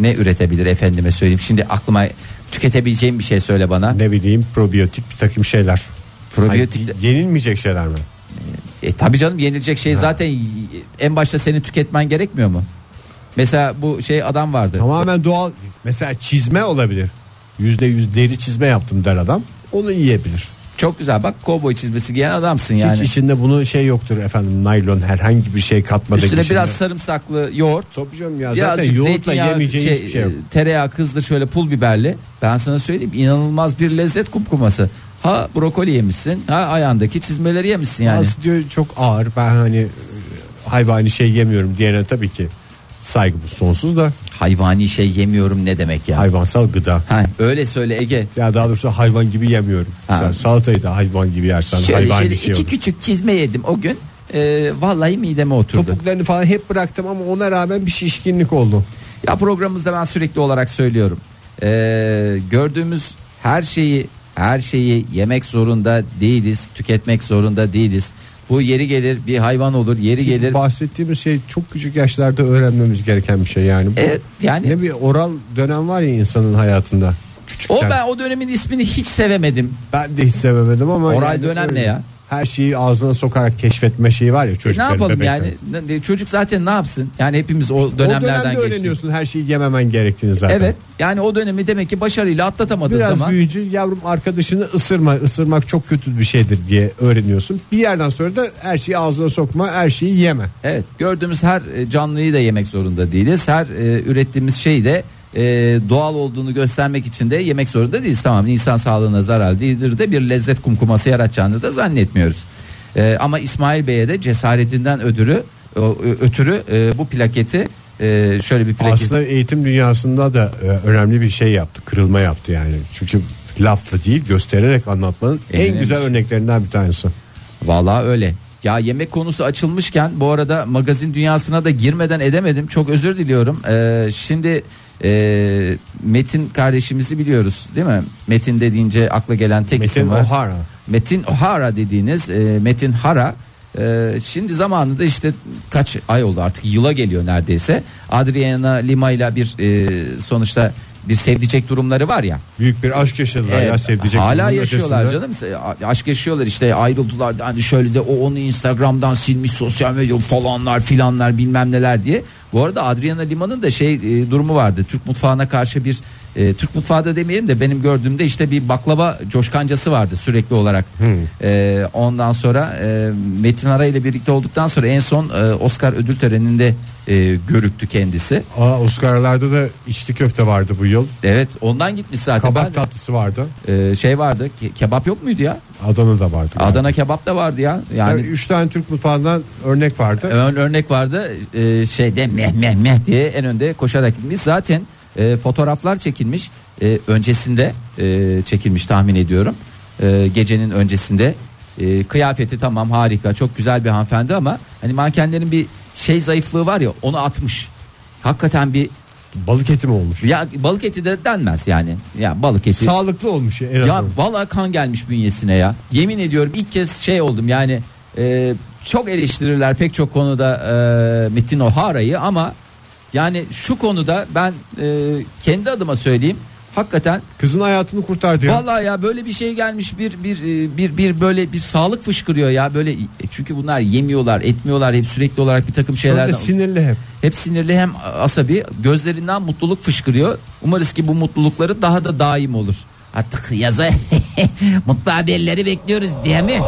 ne üretebilir efendime söyleyeyim. Şimdi aklıma tüketebileceğim bir şey söyle bana. Ne bileyim probiyotik bir takım şeyler. Probiyotik Hani yenilmeyecek şeyler mi? E tabii canım yenilecek şey zaten en başta senin tüketmen gerekmiyor mu? Mesela bu şey adam vardı. Tamamen doğal. Mesela çizme olabilir. Yüzde yüz deri çizme yaptım der adam. Onu yiyebilir. Çok güzel bak kovboy çizmesi giyen adamsın yani. Hiç içinde bunu şey yoktur efendim naylon herhangi bir şey katmadık. Üstüne içinde. biraz sarımsaklı yoğurt. Tabii canım ya zaten yoğurtla yemeyeceğin şey, hiçbir şey yok. e, Tereyağı kızdır şöyle pul biberli. Ben sana söyleyeyim inanılmaz bir lezzet kumkuması. Ha brokoli yemişsin ha ayağındaki çizmeleri yemişsin yani. Bazısı diyor çok ağır ben hani e, hayvani şey yemiyorum diyene tabii ki saygımız sonsuz da Hayvani şey yemiyorum ne demek ya. hayvansal gıda. Ha, öyle söyle Ege. Ya daha doğrusu hayvan gibi yemiyorum. Ha. Sen salatayı da hayvan gibi yersen Şöyle hayvani şöyle şey iki olur. küçük çizme yedim o gün. E, vallahi mideme oturdu. Topuklarını falan hep bıraktım ama ona rağmen bir şişkinlik oldu. Ya programımızda ben sürekli olarak söylüyorum. Ee, gördüğümüz her şeyi her şeyi yemek zorunda değiliz, tüketmek zorunda değiliz. Bu yeri gelir bir hayvan olur, yeri gelir. Bahsettiğimiz şey çok küçük yaşlarda öğrenmemiz gereken bir şey yani. Bu Evet, yani Ne bir oral dönem var ya insanın hayatında. Küçükken. o ben o dönemin ismini hiç sevemedim. Ben de hiç sevemedim ama. Oral dönem öyle. ne ya? Her şeyi ağzına sokarak keşfetme şeyi var ya E, ne çocukların yapalım bebeklerin. yani? Çocuk zaten ne yapsın? Yani hepimiz o O dönemlerden dönemde geçtik. öğreniyorsun her şeyi yememen gerektiğini zaten. Evet. Yani o dönemi demek ki başarıyla atlatamadığın Biraz zaman büyüyünce yavrum arkadaşını ısırma, ısırmak çok kötü bir şeydir diye öğreniyorsun. Bir yerden sonra da her şeyi ağzına sokma, her şeyi yeme. Evet gördüğümüz her e, canlıyı da yemek zorunda değiliz. Her e, ürettiğimiz şeyi de e, doğal olduğunu göstermek için de yemek zorunda değiliz. Tamam insan sağlığına zarar değildir de bir lezzet kumkuması yaratacağını da zannetmiyoruz. E, ama İsmail Bey'e de cesaretinden ödürü ötürü e, bu plaketi e, şöyle bir plaket. Aslında eğitim dünyasında da e, önemli bir şey yaptı, kırılma yaptı yani. Çünkü lafla değil göstererek anlatmanın En en, güzel örneklerinden bir tanesi. Vallahi öyle. Ya yemek konusu açılmışken bu arada magazin dünyasına da girmeden edemedim. Çok özür diliyorum. Ee, şimdi e, Metin kardeşimizi biliyoruz değil mi? Metin dediğince akla gelen tek Metin isim var. O'Hara. Metin O'Hara dediğiniz e, Metin Hara e, şimdi zamanında işte kaç ay oldu artık yıla geliyor neredeyse. Adriana Lima ile bir e, sonuçta bir sevdicek durumları var ya. Büyük bir aşk yaşadılar ya Evet, sevdicek. Hala yaşıyorlar ötesinde. canım. Aşk yaşıyorlar işte ayrıldılar. Hani şöyle de o onu Instagram'dan silmiş sosyal medya falanlar filanlar bilmem neler diye. Bu arada Adriana Lima'nın da şey e, durumu vardı. Türk mutfağına karşı bir e, Türk mutfağı da demeyelim de benim gördüğümde işte bir baklava coşkancası vardı sürekli olarak. E, ondan sonra e, Metin Ara ile birlikte olduktan sonra en son e, Oscar ödül töreninde e, görüktü kendisi. Aa, Oscar'larda da içli köfte vardı bu yıl. Evet ondan gitmiş zaten. Kabak Ben- tatlısı vardı. e, şey vardı ke- kebap yok muydu ya? Adana'da vardı. Adana kebap da vardı ya. Yani Yani üç tane Türk mutfağından örnek vardı. ön örnek vardı e, şeyde meh meh meh diye en önde koşarak gitmiş. Zaten e, fotoğraflar çekilmiş E, öncesinde e, çekilmiş tahmin ediyorum. E, gecenin öncesinde E, kıyafeti tamam harika çok güzel bir hanımefendi ama hani mankenlerin bir şey zayıflığı var ya onu atmış. Hakikaten bir Balık eti mi olmuş? ya balık eti de denmez yani. Ya balık eti. Sağlıklı olmuş en Ya vallahi kan gelmiş bünyesine ya. Yemin ediyorum ilk kez şey oldum yani e, çok eleştirirler pek çok konuda e, Metin O'Hara'yı ama yani şu konuda ben e, kendi adıma söyleyeyim hakikaten Kızın hayatını kurtardı ya. vallahi ya böyle bir şey gelmiş bir bir e, bir bir böyle bir sağlık fışkırıyor ya böyle e, çünkü bunlar yemiyorlar etmiyorlar hep sürekli olarak bir takım Sonra şeylerden sinirli hep. hep sinirli hem asabi gözlerinden mutluluk fışkırıyor. Umarız ki bu mutlulukları daha da daim olur. Artık yaza mutlu haberleri bekliyoruz diye mi?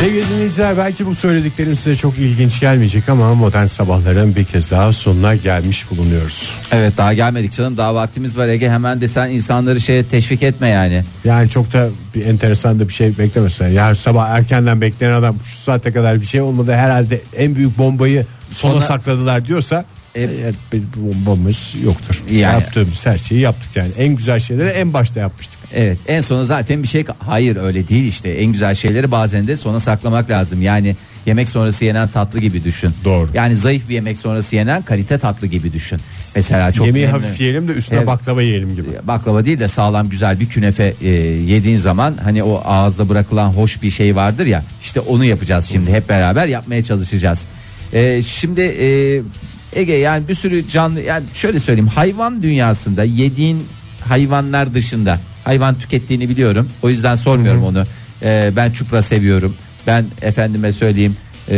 Sevgili dinleyiciler belki bu söylediklerim size çok ilginç gelmeyecek ama modern sabahların bir kez daha sonuna gelmiş bulunuyoruz. Evet daha gelmedik canım daha vaktimiz var Ege hemen de sen insanları şeye teşvik etme yani. Yani çok da bir enteresan da bir şey beklemesin. Yani sabah erkenden bekleyen adam şu saate kadar bir şey olmadı herhalde en büyük bombayı sona, Sona- sakladılar diyorsa eğer bir bombamız yoktur. Yani. Yaptığımız her şeyi yaptık yani. En güzel şeyleri en başta yapmıştık. Evet en sona zaten bir şey hayır öyle değil işte en güzel şeyleri bazen de sona saklamak lazım yani yemek sonrası yenen tatlı gibi düşün. Doğru. Yani zayıf bir yemek sonrası yenen kalite tatlı gibi düşün. Mesela çok Yemeği hafif yiyelim de üstüne Evet. baklava yiyelim gibi. baklava değil de sağlam güzel bir künefe e, yediğin zaman hani o ağızda bırakılan hoş bir şey vardır ya işte onu yapacağız şimdi hep beraber yapmaya çalışacağız. E, şimdi e, Ege yani bir sürü canlı yani şöyle söyleyeyim hayvan dünyasında yediğin hayvanlar dışında hayvan tükettiğini biliyorum o yüzden sormuyorum onu. E, ben çupra seviyorum ben efendime söyleyeyim e,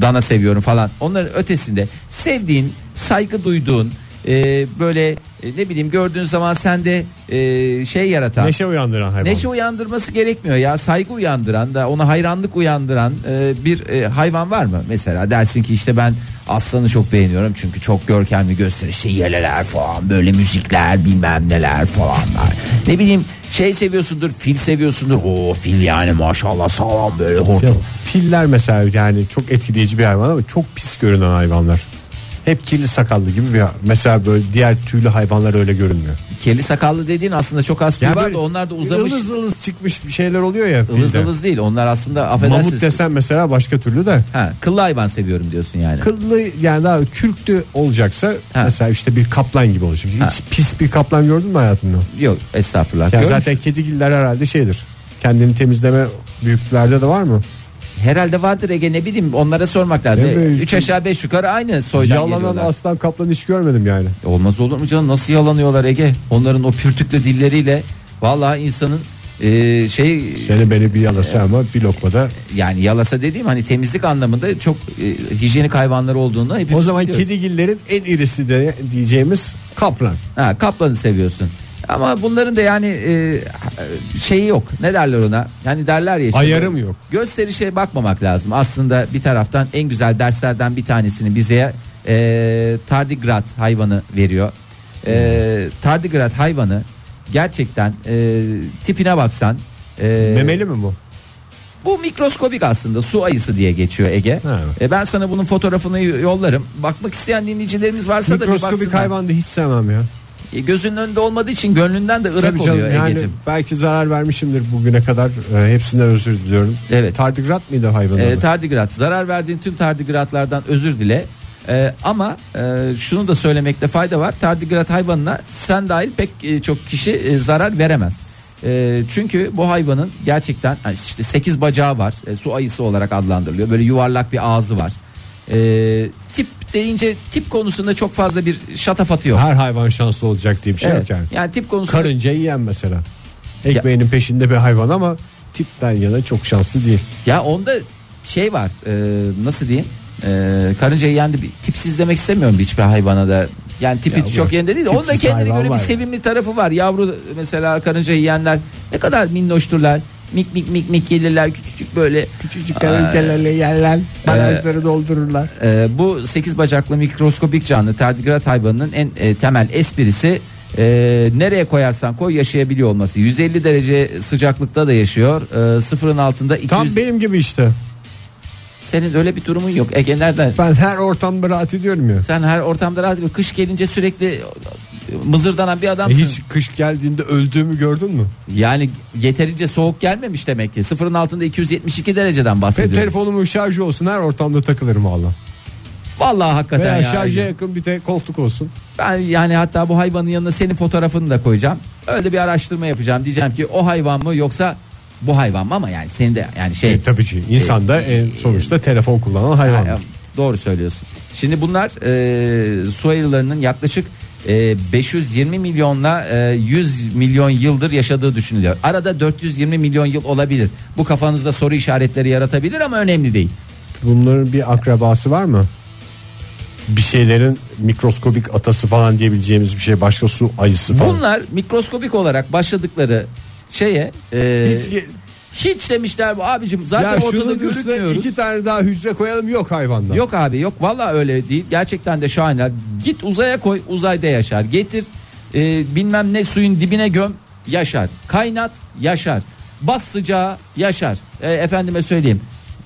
dana seviyorum falan. Onların ötesinde sevdiğin saygı duyduğun e, böyle e, ne bileyim gördüğün zaman sende e, şey yaratan Neşe uyandıran hayvan. neşe uyandırması gerekmiyor ya. Saygı uyandıran da ona hayranlık uyandıran e, bir e, hayvan var mı? Mesela dersin ki işte ben aslanı çok beğeniyorum çünkü çok görkemli gösterişli yeleler falan böyle müzikler bilmem neler falanlar. Ne bileyim şey seviyorsundur fil seviyorsundur. O fil yani maşallah sağlam böyle Ya, hortum. filler mesela yani çok etkileyici bir hayvan ama çok pis görünen hayvanlar. Hep kirli sakallı gibi bir mesela böyle diğer tüylü hayvanlar öyle görünmüyor. kirli sakallı dediğin aslında çok az tüy Yani var böyle da onlar da uzamış Ilız ılız çıkmış bir şeyler oluyor ya. ılız filde. ılız değil onlar aslında affedersiniz Mamut desen mesela başka türlü de. ha, kıllı hayvan seviyorum diyorsun yani Kıllı yani daha kürklü olacaksa Ha. mesela işte bir kaplan gibi olacak. Hiç Ha. pis bir kaplan gördün mü hayatında? yok estağfurullah Yani Görmüş- zaten kedigiller herhalde şeydir. Kendini temizleme büyüklerde de var mı? Herhalde vardır Ege ne bileyim onlara sormak lazım. Evet. Üç aşağı beş yukarı aynı soydan Yalanan geliyorlar. aslan kaplan hiç görmedim yani. Olmaz olur mu canım nasıl yalanıyorlar Ege? Onların o pürtüklü dilleriyle vallahi insanın e, şey Seni beni bir yalasa ama bir lokmada. yani yalasa dediğim hani temizlik anlamında çok e, hijyenik hayvanları olduğunu hepimiz O zaman biliyoruz. kedigillerin en irisi de diyeceğimiz kaplan. Ha, kaplanı seviyorsun. Ama bunların da yani e, şeyi yok. Ne derler ona? Yani derler ya işte. Ayarı mı yok? Gösterişe bakmamak lazım. Aslında bir taraftan en güzel derslerden bir tanesini bize e, tardigrat hayvanı veriyor. E, tardigrat hayvanı gerçekten e, tipine baksan e, Memeli mi bu? bu mikroskobik aslında su ayısı diye geçiyor Ege. Ha. E, ben sana bunun fotoğrafını yollarım. Bakmak isteyen dinleyicilerimiz varsa da bir Mikroskobik baksınlar. hayvan da hiç sevmem ya. E, gözünün önünde olmadığı için gönlünden de ırak Tabii canım, oluyor yani Ege'cim. belki zarar vermişimdir bugüne kadar. Ee, hepsinden özür diliyorum. Evet. Tardigrat mıydı hayvanın E, tardigrat zarar verdiğin tüm tardigratlardan özür dile. E, ama e, şunu da söylemekte fayda var. Tardigrat hayvanına sen dahil pek e, çok kişi e, zarar veremez. E, çünkü bu hayvanın gerçekten işte 8 bacağı var. E, su ayısı olarak adlandırılıyor. Böyle yuvarlak bir ağzı var. E, tip deyince tip konusunda çok fazla bir şatafatı yok. Her hayvan şanslı olacak diye bir şey Evet. yok yani. Yani tip konusunda Karınca yiyen mesela. Ekmeğinin peşinde bir hayvan ama tipten yana çok şanslı değil. Ya onda şey var e, nasıl diyeyim e, karınca yiyen de bir tipsiz demek istemiyorum hiçbir hayvana da yani tipi Ya çok yerinde değil de onda kendine hayvan göre bir var ya. sevimli tarafı var yavru mesela karınca yiyenler ne kadar minnoşturlar Mik mik mik mik gelirler küçücük böyle. Küçücük kertenkeleyle yerler. Barajları doldururlar. Ee, bu 8 bacaklı mikroskopik canlı tardigrat hayvanının en e, temel esprisi e, nereye koyarsan koy yaşayabiliyor olması. 150 derece sıcaklıkta da yaşıyor. E, sıfırın altında 200. Tam benim gibi işte. Senin öyle bir durumun yok. Ege nereden? Ben her ortamda rahat ediyorum ya. Sen her ortamda rahat ediyorsun. Kış gelince sürekli mızırdanan bir E adamsın. hiç kış geldiğinde öldüğümü gördün mü? Yani yeterince soğuk gelmemiş demek ki. Sıfırın altında 272 dereceden Ve bahsediyorum. telefonumun şarjı olsun her ortamda takılırım valla. Vallahi hakikaten Veya ya. şarja yakın bir de koltuk olsun. Ben yani hatta bu hayvanın yanına senin fotoğrafını da koyacağım. Öyle bir araştırma yapacağım. Diyeceğim ki o hayvan mı yoksa bu hayvan mı ama yani senin de yani şey. E, tabii ki insan da en sonuçta telefon kullanan hayvan. Doğru söylüyorsun. Şimdi bunlar e, su ayılarının yaklaşık e, 520 milyonla e, 100 milyon yıldır yaşadığı düşünülüyor. Arada 420 milyon yıl olabilir. Bu kafanızda soru işaretleri yaratabilir ama önemli değil. Bunların bir akrabası var mı? Bir şeylerin mikroskobik atası falan diyebileceğimiz bir şey başka su ayısı falan. Bunlar mikroskopik olarak başladıkları şeye e, Hiç- hiç, demişler bu abicim zaten ya ortada görünmüyoruz. iki tane daha hücre koyalım yok hayvanda. Yok abi yok valla öyle değil. Gerçekten de şahaneler. Git uzaya koy uzayda yaşar. Getir e, bilmem ne suyun dibine göm yaşar. Kaynat yaşar. Bas sıcağı yaşar. E, efendime söyleyeyim.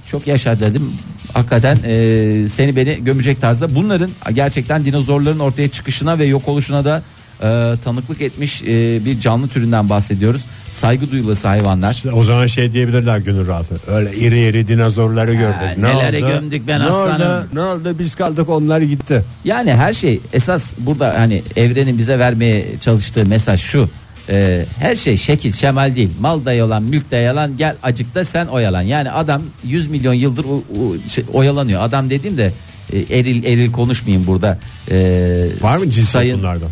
Çok yaşar dedim. Hakikaten e, seni beni gömecek tarzda. Bunların gerçekten dinozorların ortaya çıkışına ve yok oluşuna da e, tanıklık etmiş e, bir canlı türünden bahsediyoruz. Saygı duyulası hayvanlar. O zaman şey diyebilirler gönül rahatı. Öyle iri iri dinozorları gördük. nelere gömdük ben ne aslanım. Oldu? Ne oldu biz kaldık onlar gitti. Yani her şey esas burada hani evrenin bize vermeye çalıştığı mesaj şu. Ee, her şey şekil şemal değil. Mal da yalan, mülk de yalan. Gel acıkta sen oyalan. Yani adam 100 milyon yıldır o- o- şey, oyalanıyor. Adam dediğim de e, eril eril konuşmayayım burada. Ee, Var mı cinsiyet sayın- bunlardan?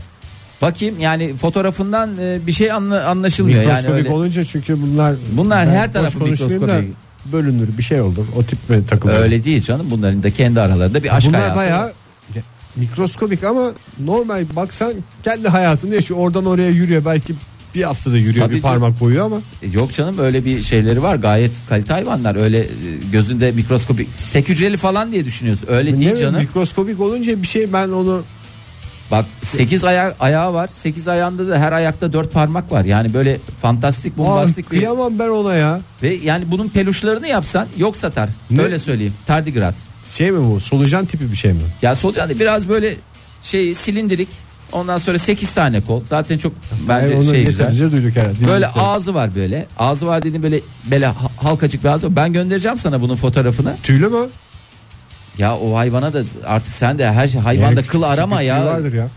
Bakayım yani fotoğrafından e, bir şey anla- anlaşılmıyor. yani Mikroskobik öyle. olunca çünkü bunlar Bunlar her tarafı mikroskobik. bölünür bir şey olur. O tip mi takılıyor? Öyle değil canım. Bunların da kendi aralarında bir aşk Bunlar hayatı. var. bayağı ya, mikroskobik ama normal baksan kendi hayatını yaşıyor. Oradan oraya yürüyor belki bir haftada yürüyor Tabii bir parmak boyu ama E, Yok canım öyle bir şeyleri var gayet kalite hayvanlar öyle e, gözünde mikroskopik tek hücreli falan diye düşünüyorsun öyle ne değil bileyim, canım mikroskobik olunca bir şey ben onu bak 8 aya ayağı var 8 ayağında da her ayakta 4 parmak var yani böyle fantastik Aa, bombastik bir kıyamam ben ona ya. ve yani bunun peluşlarını yapsan yok satar Ne? öyle söyleyeyim tardigrat Şey mi bu solucan tipi bir şey mi? ya solucan değil, biraz böyle şey silindirik ondan sonra 8 tane kol zaten çok bence Yani şey güzel duyduk herhalde. Böyle Dinleyiciler. ağzı var böyle. Ağzı var dediğim böyle böyle ha- halkacık bir ağzı. var. Ben göndereceğim sana bunun fotoğrafını. Tüylü mü? Ya o hayvana da artık sen de her şey hayvanda Yani kıl küçük arama bir ya. Vardır ya.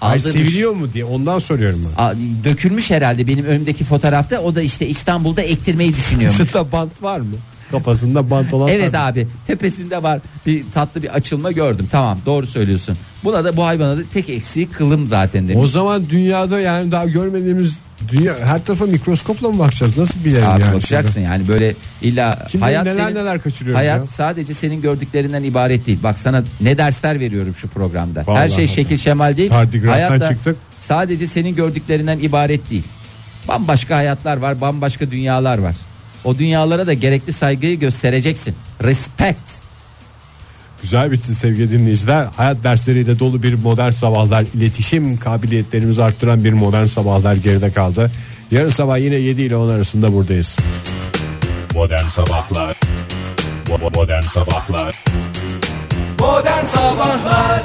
Ay, Aldırmış. seviliyor mu diye ondan soruyorum ben. Aa, dökülmüş herhalde benim önümdeki fotoğrafta. O da işte İstanbul'da ektirmeyi düşünüyormuş. Sırtta bant var mı? Kafasında bant olan evet var mı? abi tepesinde var bir tatlı bir açılma gördüm tamam doğru söylüyorsun buna da bu hayvana da tek eksiği kılım zaten demiş O zaman dünyada yani daha görmediğimiz dünya her tarafa mikroskopla mı bakacağız? Nasıl bilelim abi yani? bakacaksın yani böyle illa Şimdi, hayat neler senin- neler kaçırıyoruz Hayat ya. sadece senin gördüklerinden ibaret değil. Bak sana ne dersler veriyorum şu programda. Her Vallahi şey şekil şemal değil. Tardigrattan Hayat da çıktık. sadece senin gördüklerinden ibaret değil. Bambaşka hayatlar var, bambaşka dünyalar var. O dünyalara da gerekli saygıyı göstereceksin. Respect. Güzel bitti sevgili dinleyiciler. Hayat dersleriyle dolu bir modern sabahlar, iletişim kabiliyetlerimizi arttıran bir modern sabahlar geride kaldı. Yarın sabah yine 7 ile 10 arasında buradayız. Modern Sabahlar Modern Sabahlar Modern Sabahlar